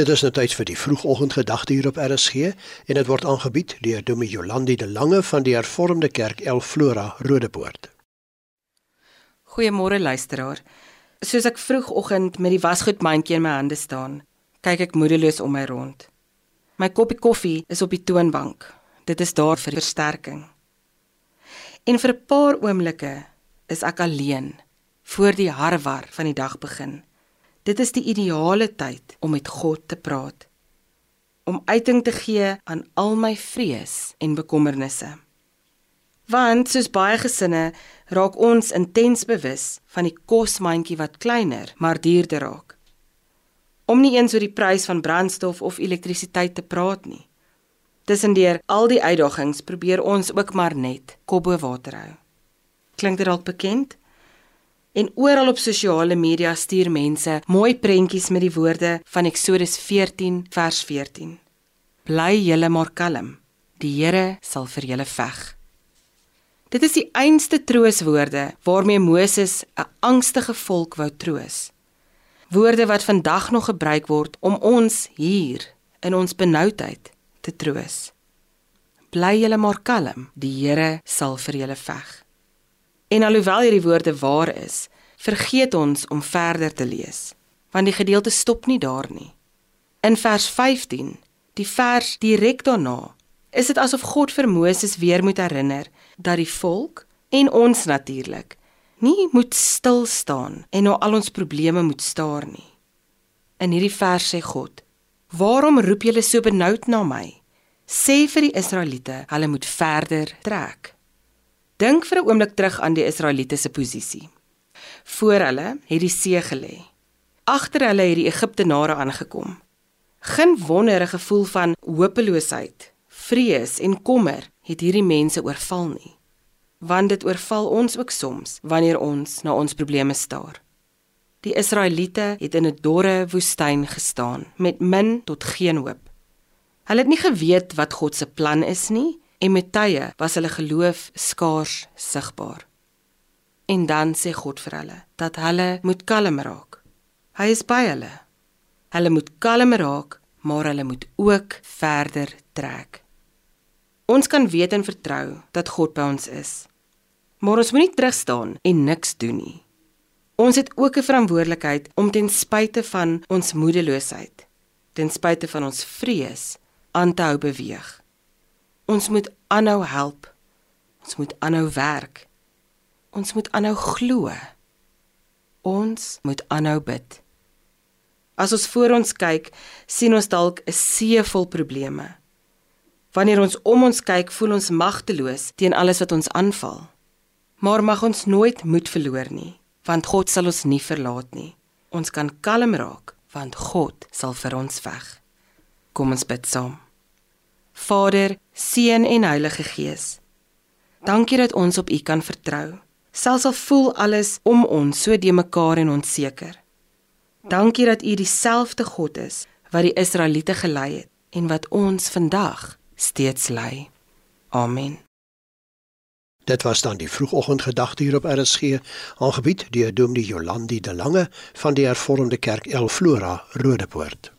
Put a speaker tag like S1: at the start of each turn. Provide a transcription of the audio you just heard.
S1: Dit is nou tyd vir die vroegoggendgedagte hier op RSG en dit word aangebied deur Dominee Jolandi de Lange van die Hervormde Kerk El Flora Rodepoort.
S2: Goeiemôre luisteraar. Soos ek vroegoggend met die wasgoedmandjie in my hande staan, kyk ek moedeloos om my rond. My koppie koffie is op die toonbank. Dit is daar vir versterking. En vir 'n paar oomblikke is ek alleen voor die harwar van die dag begin. Dit is die ideale tyd om met God te praat. Om uiting te gee aan al my vrees en bekommernisse. Want soos baie gesinne raak ons intens bewus van die kosmandjie wat kleiner, maar duurder raak. Om nie eens oor die prys van brandstof of elektrisiteit te praat nie. Tussendeur al die uitdagings probeer ons ook maar net kop bo water hou. Klink dit dalk bekend? En oral op sosiale media stuur mense mooi prentjies met die woorde van Eksodus 14 vers 14. Bly julle maar kalm. Die Here sal vir julle veg. Dit is die einste trooswoorde waarmee Moses 'n angstige volk wou troos. Woorde wat vandag nog gebruik word om ons hier in ons benoudheid te troos. Bly julle maar kalm. Die Here sal vir julle veg. En alhoewel hierdie woorde waar is, vergeet ons om verder te lees, want die gedeelte stop nie daar nie. In vers 15, die vers direk daarna, is dit asof God vir Moses weer moet herinner dat die volk en ons natuurlik nie moet stil staan en na al ons probleme moet staar nie. In hierdie vers sê God: "Waarom roep julle so benoud na my? Sê vir die Israeliete, hulle moet verder trek." Dink vir 'n oomblik terug aan die Israeliete se posisie. Voor hulle het die see gelê. Agter hulle het die Egiptenare aangekom. Geen wonder 'n gevoel van hopeloosheid, vrees en kommer het hierdie mense oorval nie. Want dit oorval ons ook soms wanneer ons na ons probleme staar. Die Israeliete het in 'n dorre woestyn gestaan met min tot geen hoop. Hulle het nie geweet wat God se plan is nie en met tye was hulle geloof skaars sigbaar. En dan sê God vir hulle dat hulle moet kalm raak. Hy is by hulle. Hulle moet kalm raak, maar hulle moet ook verder trek. Ons kan weet en vertrou dat God by ons is. Maar ons moenie terug staan en niks doen nie. Ons het ook 'n verantwoordelikheid om ten spyte van ons moedeloosheid, ten spyte van ons vrees, aan te hou beweeg. Ons moet aanhou help. Ons moet aanhou werk. Ons moet aanhou glo. Ons moet aanhou bid. As ons voor ons kyk, sien ons dalk 'n see vol probleme. Wanneer ons om ons kyk, voel ons magteloos teen alles wat ons aanval. Maar mag ons nooit moed verloor nie, want God sal ons nie verlaat nie. Ons kan kalm raak, want God sal vir ons veg. Kom ons bid saam. Vader, Seun en Heilige Gees. Dankie dat ons op U kan vertrou. Selfs al voel alles om ons so de mekaar en onseker. Dankie dat U dieselfde God is wat die Israeliete gelei het en wat ons vandag steeds lei. Amen.
S1: Dit was dan die vroegoggendgedagte hier op RSG, aangebied deur Dominee Jolandi de Lange van die Hervormde Kerk El Flora, Rodepoort.